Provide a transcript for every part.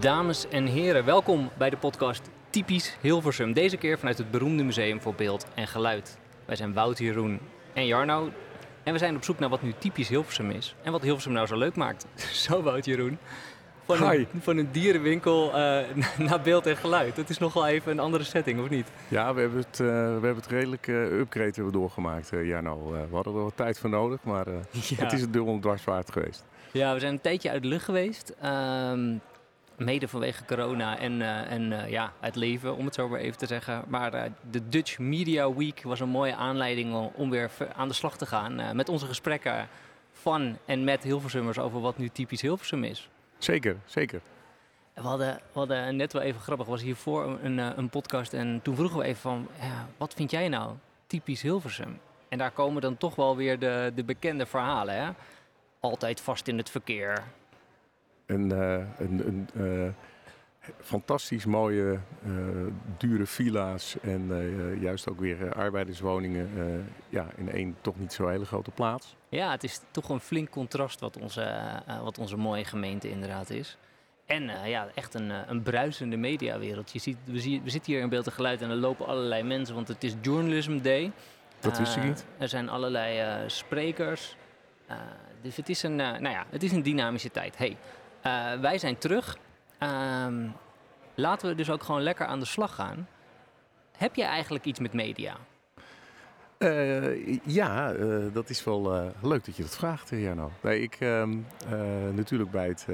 Dames en heren, welkom bij de podcast Typisch Hilversum. Deze keer vanuit het beroemde Museum voor Beeld en Geluid. Wij zijn Wout, Jeroen en Jarno. En we zijn op zoek naar wat nu typisch Hilversum is. En wat Hilversum nou zo leuk maakt. zo Wout, Jeroen. Van een, van een dierenwinkel uh, naar beeld en geluid. Dat is nogal even een andere setting, of niet? Ja, we hebben het, uh, we hebben het redelijk uh, upgrade hebben doorgemaakt, Jarno. we hadden er wat tijd voor nodig, maar ja. het is het dubbel dwarswaard geweest. Ja, we zijn een tijdje uit de lucht geweest. Um, Mede vanwege corona en, uh, en uh, ja, het leven, om het zo maar even te zeggen. Maar uh, de Dutch Media Week was een mooie aanleiding om, weer aan de slag te gaan. met onze gesprekken van en met Hilversummers over wat nu typisch Hilversum is. Zeker, zeker. We hadden, we hadden net wel even grappig, was hiervoor een, een podcast. En toen vroegen we even van, ja, wat vind jij nou typisch Hilversum? En daar komen dan toch wel weer de, de bekende verhalen. Hè? Altijd vast in het verkeer een, uh, een, een uh, fantastisch mooie, uh, dure villa's en juist ook weer arbeiderswoningen ja, in één toch niet zo hele grote plaats. Ja, het is toch een flink contrast wat onze, wat onze mooie gemeente inderdaad is. En ja, echt een, een bruisende mediawereld. Je ziet, we, zien, we zitten hier in beeld en geluid en er lopen allerlei mensen, want het is Journalism Day. Dat wist ik niet. Er zijn allerlei sprekers. dus het is, een, nou ja, het is een dynamische tijd. Hey, uh, wij zijn terug. Um, laten we dus ook gewoon lekker aan de slag gaan. Heb je eigenlijk iets met media? Uh, ja, uh, dat is wel leuk dat je dat vraagt, Jarno. Nee, ik ehm, natuurlijk bij het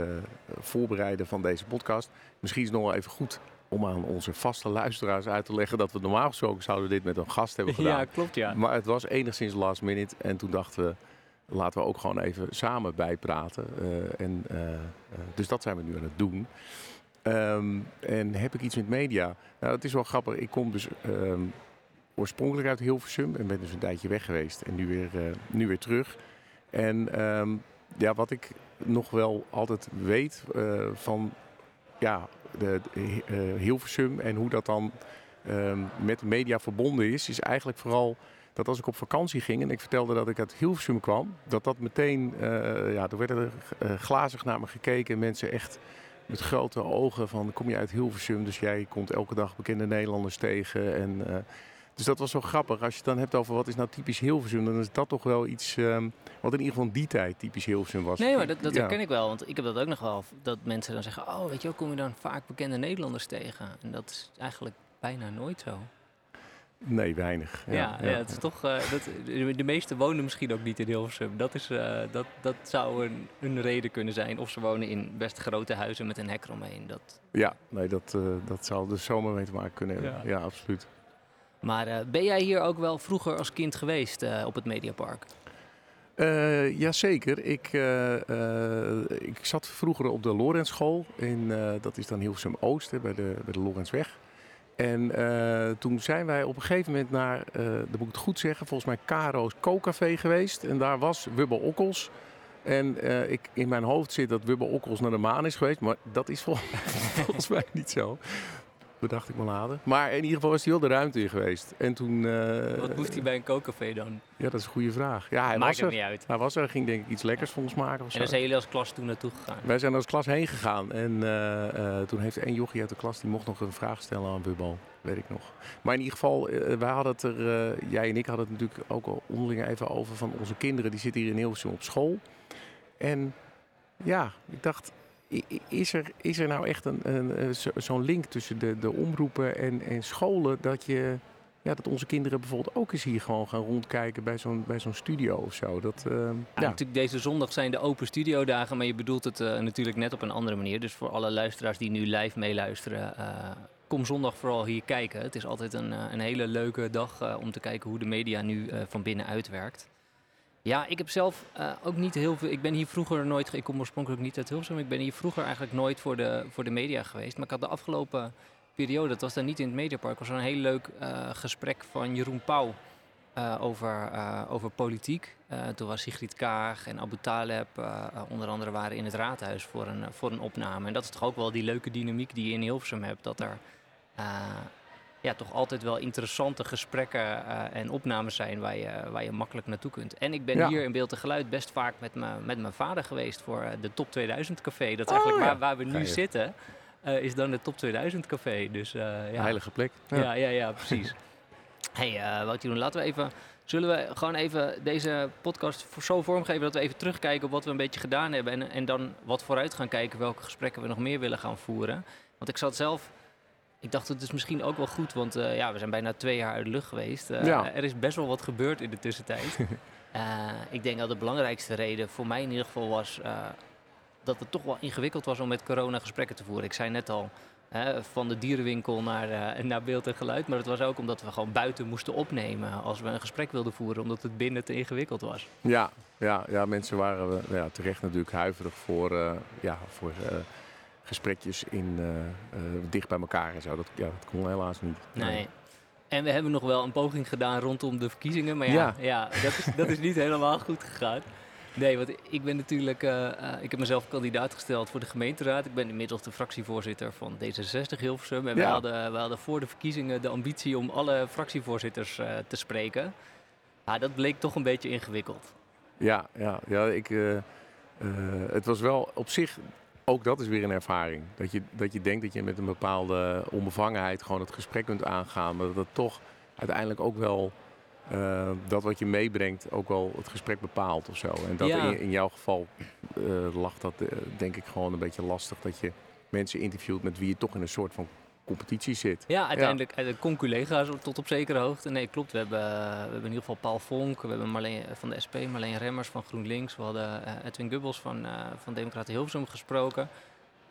voorbereiden van deze podcast. Misschien is het nog wel even goed om aan onze vaste luisteraars uit te leggen dat we normaal gesproken zouden dit met een gast hebben gedaan. Ja, klopt ja. Maar het was enigszins last minute en toen dachten we laten we ook gewoon even samen bijpraten. Uh, en, uh, dus dat zijn we nu aan het doen. Um, en heb ik iets met media? Nou, het is wel grappig. Ik kom dus um, oorspronkelijk uit Hilversum en ben dus een tijdje weg geweest en nu weer, nu weer terug. En um, ja, wat ik nog wel altijd weet van ja, de Hilversum en hoe dat dan met de media verbonden is, is eigenlijk vooral dat als ik op vakantie ging en ik vertelde dat ik uit Hilversum kwam, dat dat meteen, uh, ja, er werden er uh, glazig naar me gekeken. Mensen echt met grote ogen van, kom je uit Hilversum, dus jij komt elke dag bekende Nederlanders tegen. En, uh, dus dat was zo grappig. Als je het dan hebt over wat is nou typisch Hilversum, dan is dat toch wel iets um, wat in ieder geval die tijd typisch Hilversum was. Nee, maar dat, dat ja. herken ik wel. Want ik heb dat ook nog wel. Dat mensen dan zeggen, oh weet je wel, kom je dan vaak bekende Nederlanders tegen. En dat is eigenlijk bijna nooit zo. Nee, weinig. Ja, ja, ja, het is toch. Uh, dat, de meeste wonen misschien ook niet in Hilversum. Dat, is, uh, dat, dat zou een, een reden kunnen zijn. Of ze wonen in best grote huizen met een hek eromheen. Dat... Ja, nee, dat, uh, dat zou er zomaar mee te maken kunnen hebben. Ja, ja absoluut. Maar ben jij hier ook wel vroeger als kind geweest op het Mediapark? Uh, Jazeker. Ik, ik zat vroeger op de Lorenzschool. In, dat is dan Hilversum Oost, hè, bij, de, bij de Lorenzweg. En uh, toen zijn wij op een gegeven moment naar, uh, dat moet ik het goed zeggen, volgens mij Caro's Kookcafé geweest. En daar was Wubbe Okkels. En uh, ik, in mijn hoofd zit dat Wubbe Okkels naar de maan is geweest. Maar dat is vol volgens mij niet zo bedacht ik me later. Maar in ieder geval was hij wel de ruimte in geweest. En toen... Uh, Wat moest hij bij een kookcafé dan? Ja, dat is een goede vraag. Ja, hij Maakt was er niet uit. Hij was er, ging denk ik iets lekkers voor ons maken. Of en dan zijn jullie als klas toen naartoe gegaan? Wij zijn als klas heen gegaan. En uh, uh, toen heeft één jochie uit de klas, die mocht nog een vraag stellen aan Bubbal. Weet ik nog. Maar in ieder geval, wij hadden het er, jij en ik hadden het natuurlijk ook al onderling even over van onze kinderen. Die zitten hier in Hilversum op school. En ja, ik dacht, is er, is er nou echt een, een, zo'n link tussen de, de omroepen en, en scholen dat je ja, dat onze kinderen bijvoorbeeld ook eens hier gewoon gaan rondkijken bij zo'n, bij zo'n studio of zo. Dat, uh, ja, ja. Natuurlijk, deze zondag zijn de open studiodagen, maar je bedoelt het uh, natuurlijk net op een andere manier. Dus voor alle luisteraars die nu live meeluisteren, uh, kom zondag vooral hier kijken. Het is altijd een, een hele leuke dag om te kijken hoe de media nu van binnenuit werkt. Ja, ik heb zelf uh, ook niet heel veel. Ik ben hier vroeger nooit. Ik kom oorspronkelijk niet uit Hilversum. Ik ben hier vroeger eigenlijk nooit voor de, voor de media geweest. Maar ik had de afgelopen periode, dat was dan niet in het Mediapark, was een heel leuk uh, gesprek van Jeroen Pauw. Uh, over, over politiek. toen was Sigrid Kaag en Abu Taleb onder andere waren in het raadhuis voor een, voor een opname. En dat is toch ook wel die leuke dynamiek die je in Hilversum hebt. Dat er ja, toch altijd wel interessante gesprekken uh, en opnames zijn waar je, waar je makkelijk naartoe kunt. En ik ben hier in Beeld en Geluid best vaak met, me, met mijn vader geweest voor uh, de Top 2000 Café. Dat is Oh, eigenlijk ja. waar, waar we nu zitten, uh, is dan de Top 2000 Café. Dus, ja. Heilige plek. Ja, ja, ja, precies. hey, uh, wat doen? Laten we even... Zullen we gewoon even deze podcast zo vormgeven dat we even terugkijken op wat we een beetje gedaan hebben. En, en dan wat vooruit gaan kijken welke gesprekken we nog meer willen gaan voeren. Want ik zat zelf ik dacht, het is misschien ook wel goed, want uh, ja, we zijn bijna twee jaar uit de lucht geweest. Uh, Ja. Er is best wel wat gebeurd in de tussentijd. uh, ik denk dat de belangrijkste reden voor mij in ieder geval was dat het toch wel ingewikkeld was om met corona gesprekken te voeren. Ik zei net al, hè, van de dierenwinkel naar, naar beeld en geluid. Maar dat was ook omdat we gewoon buiten moesten opnemen als we een gesprek wilden voeren, omdat het binnen te ingewikkeld was. Ja, ja, ja mensen waren ja, terecht natuurlijk huiverig voor, ja, voor gesprekjes in, uh, uh, dicht bij elkaar en zo. Dat, ja, dat kon helaas niet. Nee. En we hebben nog wel een poging gedaan rondom de verkiezingen. Maar ja, ja. ja dat, is, dat is niet helemaal goed gegaan. Nee, want ik ben natuurlijk... Uh, ik heb mezelf kandidaat gesteld voor de gemeenteraad. Ik ben inmiddels de fractievoorzitter van D66 Hilversum. En ja. we, hadden, we hadden voor de verkiezingen de ambitie om alle fractievoorzitters uh, te spreken. Ja, dat bleek toch een beetje ingewikkeld. Ja, ja, ja ik, uh, het was wel op zich ook dat is weer een ervaring. Dat je, dat je denkt dat je met een bepaalde onbevangenheid gewoon het gesprek kunt aangaan. Maar dat het toch uiteindelijk ook wel uh, dat wat je meebrengt ook wel het gesprek bepaalt of zo. En dat Ja. in, in jouw geval uh, lag dat uh, denk ik gewoon een beetje lastig. Dat je mensen interviewt met wie je toch in een soort van competitie zit. Ja, uiteindelijk ja. con-collega's tot op zekere hoogte. Nee, klopt. We hebben, we hebben in ieder geval Paul Vonk, we hebben Marleen van de SP, Marleen Remmers van GroenLinks. We hadden Edwin Gubbels van, uh, van Democraten Hilversum gesproken.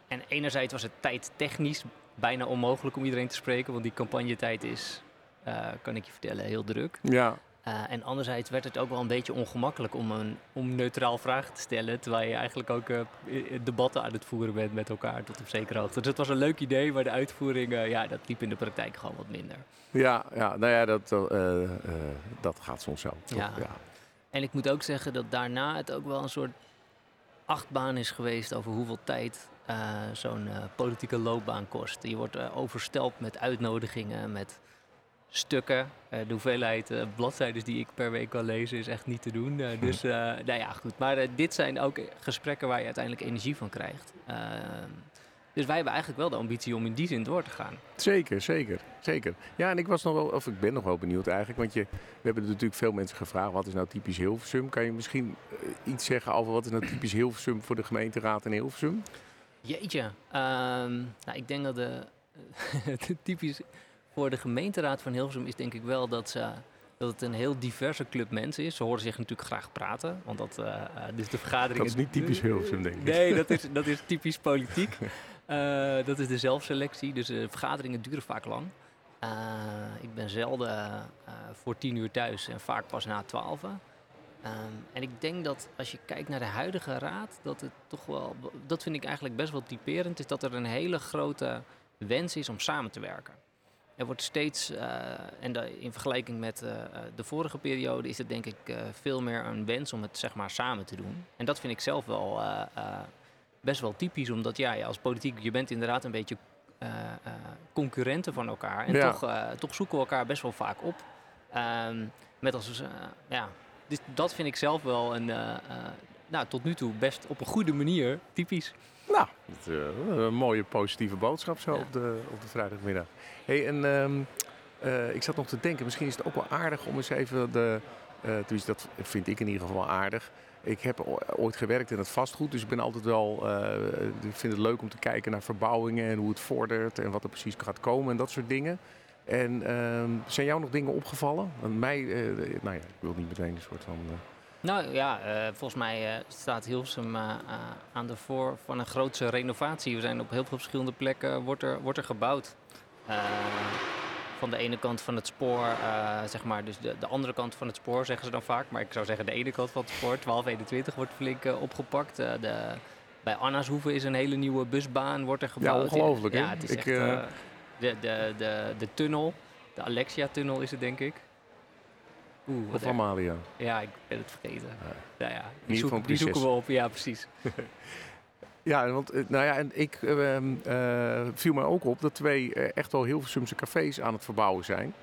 En enerzijds was het tijdtechnisch bijna onmogelijk om iedereen te spreken, want die campagnetijd is, uh, kan ik je vertellen, heel druk. Ja. Uh, en anderzijds werd het ook wel een beetje ongemakkelijk om een om neutraal vragen te stellen. Terwijl je eigenlijk ook uh, debatten aan het voeren bent met elkaar tot op zekere hoogte. Dus het was een leuk idee, maar de uitvoering, uh, ja, dat liep in de praktijk gewoon wat minder. Ja, ja nou ja, dat, dat gaat soms zo. Ja. ja. En ik moet ook zeggen dat daarna het ook wel een soort achtbaan is geweest over hoeveel tijd zo'n politieke loopbaan kost. Je wordt overstelpt met uitnodigingen, met stukken. Uh, de hoeveelheid uh, bladzijden die ik per week kan lezen is echt niet te doen. Uh, dus uh, nou ja, goed. Maar dit zijn ook gesprekken waar je uiteindelijk energie van krijgt. dus wij hebben eigenlijk wel de ambitie om in die zin door te gaan. Zeker, zeker, zeker. Ja, en ik was nog wel, of ik ben nog wel benieuwd eigenlijk, want je, we hebben natuurlijk veel mensen gevraagd, wat is nou typisch Hilversum? Kan je misschien eh, iets zeggen over wat is nou typisch Hilversum voor de gemeenteraad in Hilversum? Jeetje, um, nou, ik denk dat de, de typisch voor de gemeenteraad van Hilversum is denk ik wel dat, ze, dat het een heel diverse club mensen is. Ze horen zich natuurlijk graag praten, want dat uh, dus de vergadering. Dat is niet typisch Hilversum, denk ik. Nee, dat is, dat is typisch politiek. Uh, dat is de zelfselectie, dus de vergaderingen duren vaak lang. Uh, ik ben zelden voor tien uur thuis en vaak pas na twaalf. Um, en ik denk dat als je kijkt naar de huidige raad, dat het toch wel, dat vind ik eigenlijk best wel typerend, is dat er een hele grote wens is om samen te werken. Er wordt steeds, uh, en de, in vergelijking met uh, de vorige periode, is het denk ik veel meer een wens om het zeg maar samen te doen. En dat vind ik zelf wel best wel typisch, omdat ja, ja, als politiek, je bent inderdaad een beetje concurrenten van elkaar. En ja. toch, uh, toch zoeken we elkaar best wel vaak op. Um, met als, ja, dus dat vind ik zelf wel een, nou, tot nu toe best op een goede manier typisch. Nou, uh, een mooie positieve boodschap zo ja. op, de, op de vrijdagmiddag. Hey, en um, uh, ik zat nog te denken, misschien is het ook wel aardig om eens even de... Uh, dus dat vind ik in ieder geval aardig. Ik heb ooit gewerkt in het vastgoed, dus ik ben altijd wel... ik vind het leuk om te kijken naar verbouwingen en hoe het vordert en wat er precies gaat komen en dat soort dingen. En um, zijn jou nog dingen opgevallen? Want mij, nou ja, ik wil niet meteen een soort van... Nou ja, uh, volgens mij uh, staat Hilversum uh, aan de voor van een grootse renovatie. We zijn op heel veel verschillende plekken, wordt er, wordt er gebouwd. van de ene kant van het spoor, eh, zeg maar, dus de, de andere kant van het spoor zeggen ze dan vaak. Maar ik zou zeggen de ene kant van het spoor, 1221, wordt flink eh, opgepakt. Eh, de, bij Annashoeven is een hele nieuwe busbaan, wordt er gebouwd. ongelooflijk, hè? Ja, het is Ik, echt... eh, eh, de, de, de, de tunnel, de Alexia-tunnel is het denk ik. Oeh, wat Of. Amalia. Ja, ik ben het vergeten. Ja, ja. Die, zoeken, die zoeken we op, ja precies. Ja, want eh, nou ja, en ik eh, ehm, eh, viel mij ook op dat twee eh, echt wel heel Sumse cafés aan het verbouwen zijn.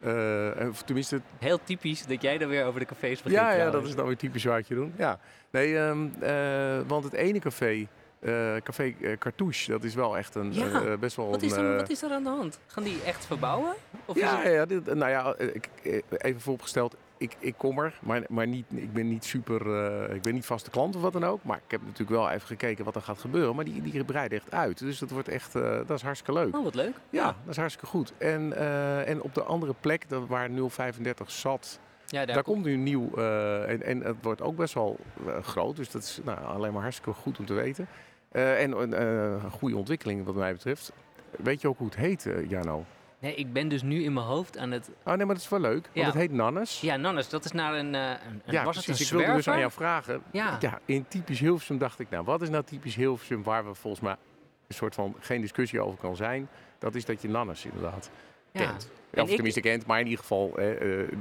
Eh, en- of tenminste, Heel typisch dat jij dan weer over de cafés begint. ja, ja, dat is dan weer typisch wat je doen. Ja, nee, ehm, eh, want het ene café, eh, Café eh, Cartouche, dat is wel echt een Ja. eh, best wel Wat is, er, wat is er aan de hand? Gaan die echt verbouwen? Of ja, het- ja, ja, dit, nou ja, ik, even vooropgesteld, ik, ik kom er, maar, maar niet, ik ben niet super, ik ben niet vaste klant of wat dan ook. Maar ik heb natuurlijk wel even gekeken wat er gaat gebeuren. Maar die, die breiden echt uit. Dus dat wordt echt, dat is hartstikke leuk. Oh, wat leuk. Ja, dat is hartstikke goed. En, en op de andere plek, dat waar 035 zat, Ja, daar, daar, komt nu nieuw. eh, en, en het wordt ook best wel eh, groot. Dus dat is nou, alleen maar hartstikke goed om te weten. Eh, en eh, een goede ontwikkeling wat mij betreft. Weet je ook hoe het heet, Jarno? Nee, ik ben dus nu in mijn hoofd aan het... Oh nee, maar dat is wel leuk. Want Ja. het heet Nannes. Ja, Nannes, dat is naar een... eh, een, een Ja, was het een precies. Ik wilde dus aan jou vragen. Ja. Ja, in typisch Hilversum dacht ik, nou, wat is nou typisch Hilversum waar we volgens mij een soort van geen discussie over kan zijn? Dat is dat je Nannes inderdaad Ja. kent. En of tenminste kent, maar in ieder geval, eh,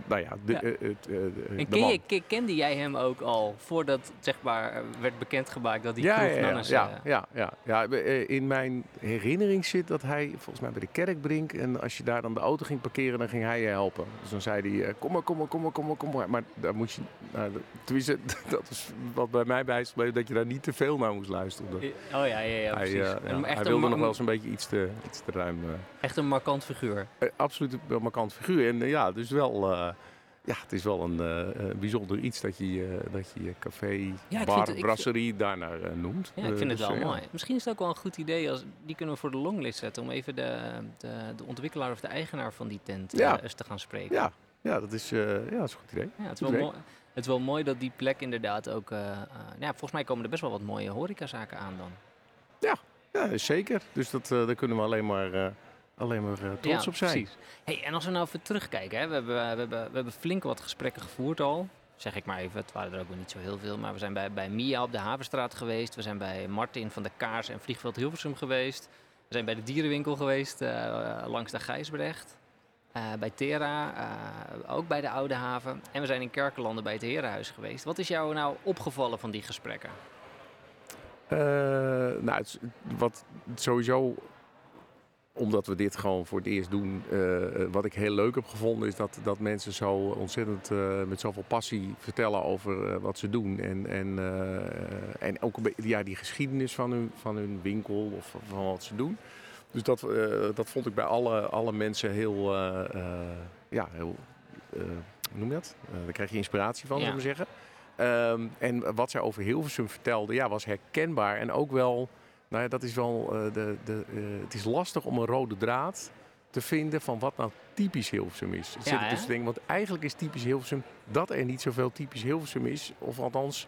nou ja, de, Ja. eh, het, eh, de- En ken je, kende jij hem ook al voordat zeg maar, werd bekendgemaakt dat die ja, ja, ja, ja, ja, ja, ja. In mijn herinnering zit dat hij volgens mij bij de Kerkbrink en als je daar dan de auto ging parkeren, dan ging hij je helpen. Dus dan zei hij, kom maar, kom maar, kom maar, kom maar, kom maar. Maar daar moest je, nou, dat- tenminste, dat is wat bij mij bij is gebleven, dat je daar niet te veel naar moest luisteren. Oh ja, ja, ja, hij, precies. ja, hij wilde een, nog wel eens een beetje iets te, iets te ruim. echt een markant figuur. Eh, absoluut een markant figuur. En ja, dus wel, eh, ja, het is wel een eh, eh, bijzonder iets dat je, dat je café, Ja, bar, ik- brasserie daarnaar noemt. Ja, ik vind het dus, wel ja. mooi. Misschien is het ook wel een goed idee, als, die kunnen we voor de longlist zetten, om even de, de, de ontwikkelaar of de eigenaar van die tent Ja. eens te gaan spreken. Ja, ja, dat is, ja, dat is een goed idee. Ja, het, is wel idee. mooi, het is wel mooi dat die plek inderdaad ook... nou ja, volgens mij komen er best wel wat mooie horecazaken aan dan. Ja, zeker. Dus dat, eh, daar kunnen we alleen maar, alleen maar eh, trots Ja, op zijn. Precies. Hey, en als we nou even terugkijken, hè, we, hebben, we, hebben, we hebben flink wat gesprekken gevoerd al. Zeg ik maar even, het waren er ook wel niet zo heel veel. Maar we zijn bij, bij Mia op de Havenstraat geweest. We zijn bij Martin van de Kaars en Vliegveld Hilversum geweest. We zijn bij de dierenwinkel geweest, eh, langs de Gijsbrecht. Eh, bij Tera, eh, ook bij de Oude Haven. En we zijn in Kerkelanden bij het Herenhuis geweest. Wat is jou nou opgevallen van die gesprekken? Eh, nou, het wat sowieso, omdat we dit gewoon voor het eerst doen, eh, wat ik heel leuk heb gevonden, is dat, dat mensen zo ontzettend eh, met zoveel passie vertellen over eh, wat ze doen. En, en, en ook ja, die geschiedenis van hun, van hun winkel of van wat ze doen. Dus dat, dat vond ik bij alle, alle mensen heel, ja, heel hoe noem je dat? Daar krijg je inspiratie van, Ja. zullen we zeggen. Ehm, en wat zij over Hilversum vertelde, ja, was herkenbaar. En ook wel, nou ja, dat is wel, eh, de, de, eh, het is lastig om een rode draad te vinden van wat nou typisch Hilversum is. Het Ja, zit denken, want eigenlijk is typisch Hilversum dat er niet zoveel typisch Hilversum is. Of althans,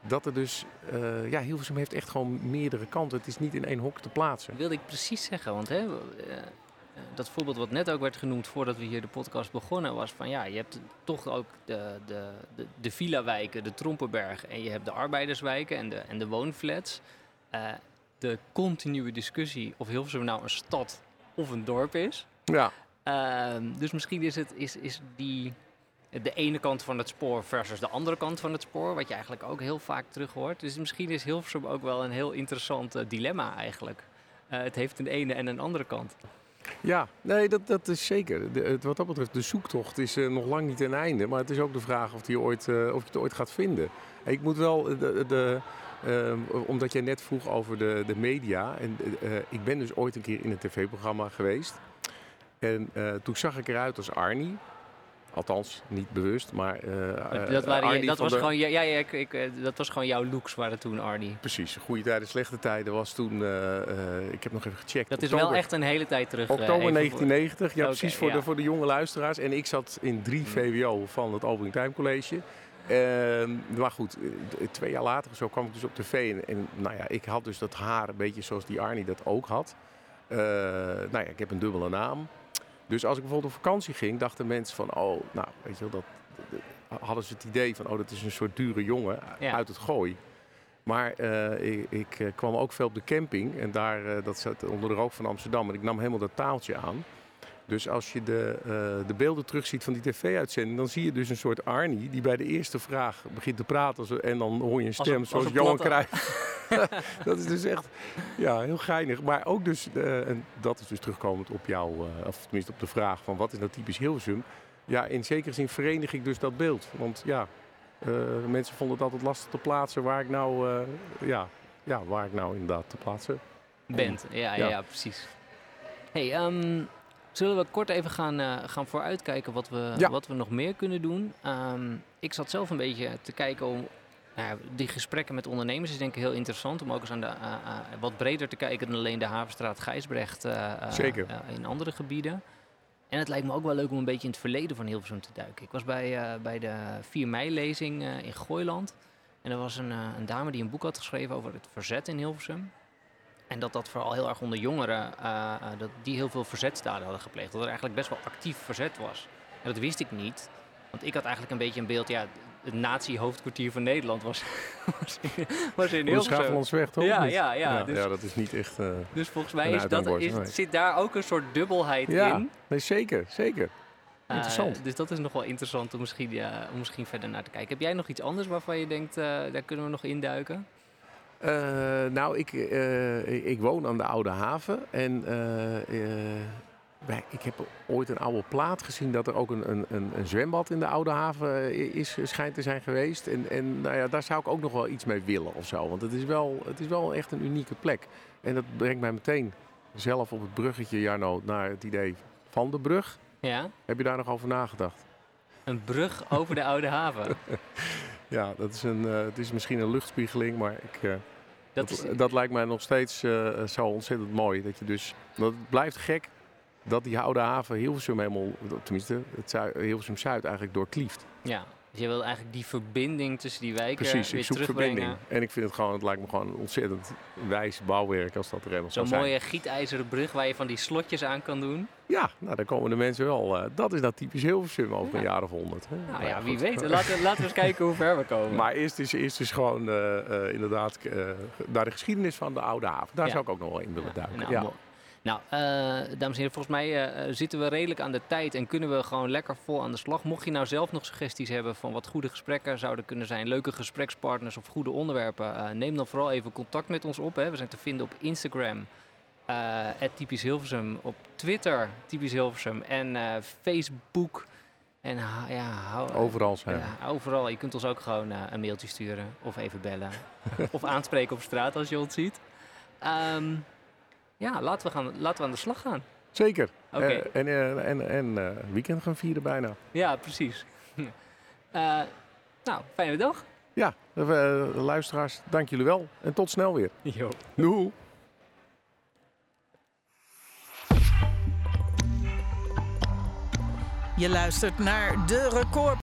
dat er dus, eh, ja, Hilversum heeft echt gewoon meerdere kanten. Het is niet in één hok te plaatsen. Dat wilde ik precies zeggen, want hè, dat voorbeeld wat net ook werd genoemd voordat we hier de podcast begonnen, was van ja, je hebt toch ook de, de, de, de villa-wijken, de Trompenberg en je hebt de arbeiderswijken en de, en de woonflats. Eh, de continue discussie of Hilversum nou een stad of een dorp is. Ja, Ehm, dus misschien is, het, is, is die de ene kant van het spoor versus de andere kant van het spoor, wat je eigenlijk ook heel vaak terug hoort. Dus misschien is Hilversum ook wel een heel interessant eh, dilemma eigenlijk. Eh, het heeft een ene en een andere kant. Ja, nee, dat, dat is zeker. De, wat dat betreft, de zoektocht is eh, nog lang niet ten einde. Maar het is ook de vraag of, die ooit, of je het ooit gaat vinden. Ik moet wel, de, de, ehm, omdat jij net vroeg over de, de media. En, eh, ik ben dus ooit een keer in een tv-programma geweest. En eh, toen zag ik eruit als Arnie. Althans, niet bewust, maar... eh, dat, waren, dat, was de- gewoon, ja, ja, ja, ik, ik, eh, dat was gewoon jouw looks waren toen, Arnie. Precies, goede tijden, slechte tijden was toen... eh, eh, ik heb nog even gecheckt. Dat is wel echt een hele tijd terug. eh, Oktober even voor- 1990, ja precies voor, ja. Mm. De, voor de jonge luisteraars. En ik zat in 3 VWO van het Albering Time College. Ehm, maar goed, eh, twee jaar later of zo kwam ik dus op tv. En, en nou ja, ik had dus dat haar een beetje zoals die Arnie dat ook had. Eh, nou ja, ik heb een dubbele naam. Dus als ik bijvoorbeeld op vakantie ging, dachten mensen van, oh, nou, weet je wel, dat, hadden ze het idee van, oh, dat is een soort dure jongen Ja. uit het gooi. Maar eh, ik, ik kwam ook veel op de camping en daar, dat zat onder de rook van Amsterdam. En ik nam helemaal dat taaltje aan. Dus als je de, eh, de beelden terugziet van die tv-uitzending, dan zie je dus een soort Arnie die bij de eerste vraag begint te praten. zo- En dan hoor je een stem een- zoals een Johan. Cruijff. dat is dus echt ja, heel geinig. Maar ook dus, eh, en dat is dus terugkomend op jou, eh, of tenminste op de vraag van wat is nou typisch Hilversum. Ja, in zekere zin verenig ik dus dat beeld. Want ja, mensen vonden het altijd lastig te plaatsen waar ik nou, ja, ja, waar ik nou inderdaad te plaatsen. bent. Ja, ja. Ja. precies. Hey, ehm, zullen we kort even gaan, eh, gaan vooruitkijken wat we, Ja. wat we nog meer kunnen doen? Ehm, ik zat zelf een beetje te kijken om... Nou ja, die gesprekken met ondernemers is denk ik heel interessant om ook eens aan de, eh, eh, wat breder te kijken dan alleen de Havenstraat Gijsbrecht Zeker. in andere gebieden. En het lijkt me ook wel leuk om een beetje in het verleden van Hilversum te duiken. Ik was bij, bij de 4 mei-lezing in Gooiland. En er was een, een dame die een boek had geschreven over het verzet in Hilversum. En dat dat vooral heel erg onder jongeren, eh, eh, dat die heel veel verzetstaden hadden gepleegd. Dat er eigenlijk best wel actief verzet was. En dat wist ik niet. Want ik had eigenlijk een beetje een beeld, ja, het nazi-hoofdkwartier van Nederland was, was in, was in De Hilversum. Schaaflandsweg, toch? Ja, ja, ja. ja, Dus, ja, dat is niet echt... eh, dus volgens mij is dat, is, nee. zit daar ook een soort dubbelheid ja, in. nee, zeker, zeker. Interessant. dus dat is nog wel interessant om misschien, ja, om misschien verder naar te kijken. Heb jij nog iets anders waarvan je denkt, eh, daar kunnen we nog induiken? Eh, nou, ik, eh, ik woon aan de Oude Haven. En eh, wij- ik heb ooit een oude plaat gezien dat er ook een, een, een, zwembad in de Oude Haven is, schijnt te zijn geweest. En, en nou ja, daar zou ik ook nog wel iets mee willen of zo. Want het is wel, het is wel echt een unieke plek. En dat brengt mij meteen zelf op het bruggetje, Jarno, naar het idee van de brug. Ja, Heb je daar nog over nagedacht? een brug over de Oude Haven. Ja, dat is een, eh, het is misschien een luchtspiegeling, maar ik, eh, Dat Dat, is, dat lijkt mij nog steeds eh, zo ontzettend mooi. Dat je dus, dat het blijft gek dat die oude haven Hilversum helemaal, tenminste het Hilversum Zuid eigenlijk doorklieft. ja, dus je wil eigenlijk die verbinding tussen die wijken Precies, weer ik zoek terugbrengen. verbinding. En ik vind het gewoon, het lijkt me gewoon een ontzettend wijs bouwwerk als dat er helemaal Zo'n zou zijn. mooie gietijzeren brug waar je van die slotjes aan kan doen. Ja, nou dan komen de mensen wel. eh, dat is dat typisch Hilversum over een Ja. jaar of honderd. hè. Nou ja, wie weet. Laten, laten we eens kijken hoe ver we komen. Maar eerst is, eerst is gewoon eh, eh, inderdaad naar de geschiedenis van de oude haven. Daar Ja. zou ik ook nog wel in willen duiken. Nou, ja. Nou, eh, dames en heren, volgens mij eh, zitten we redelijk aan de tijd en kunnen we gewoon lekker vol aan de slag. Mocht je nou zelf nog suggesties hebben van wat goede gesprekken zouden kunnen zijn, leuke gesprekspartners of goede onderwerpen, eh, neem dan vooral even contact met ons op. Hè. We zijn te vinden op Instagram, eh typisch Hilversum, op Twitter, typisch Hilversum en eh, Facebook. En ja, hou, Overal zijn. ja, overal. Je kunt ons ook gewoon eh, een mailtje sturen of even bellen. of aanspreken op straat als je ons ziet. Ehm, ja, laten we, gaan, laten we aan de slag gaan. Zeker. Oké. Eh, en eh, en, en eh, weekend gaan vieren bijna. Ja, precies. Eh, nou, fijne dag. Ja, luisteraars, dank jullie wel. En tot snel weer. Jo. Doei. Je luistert naar de record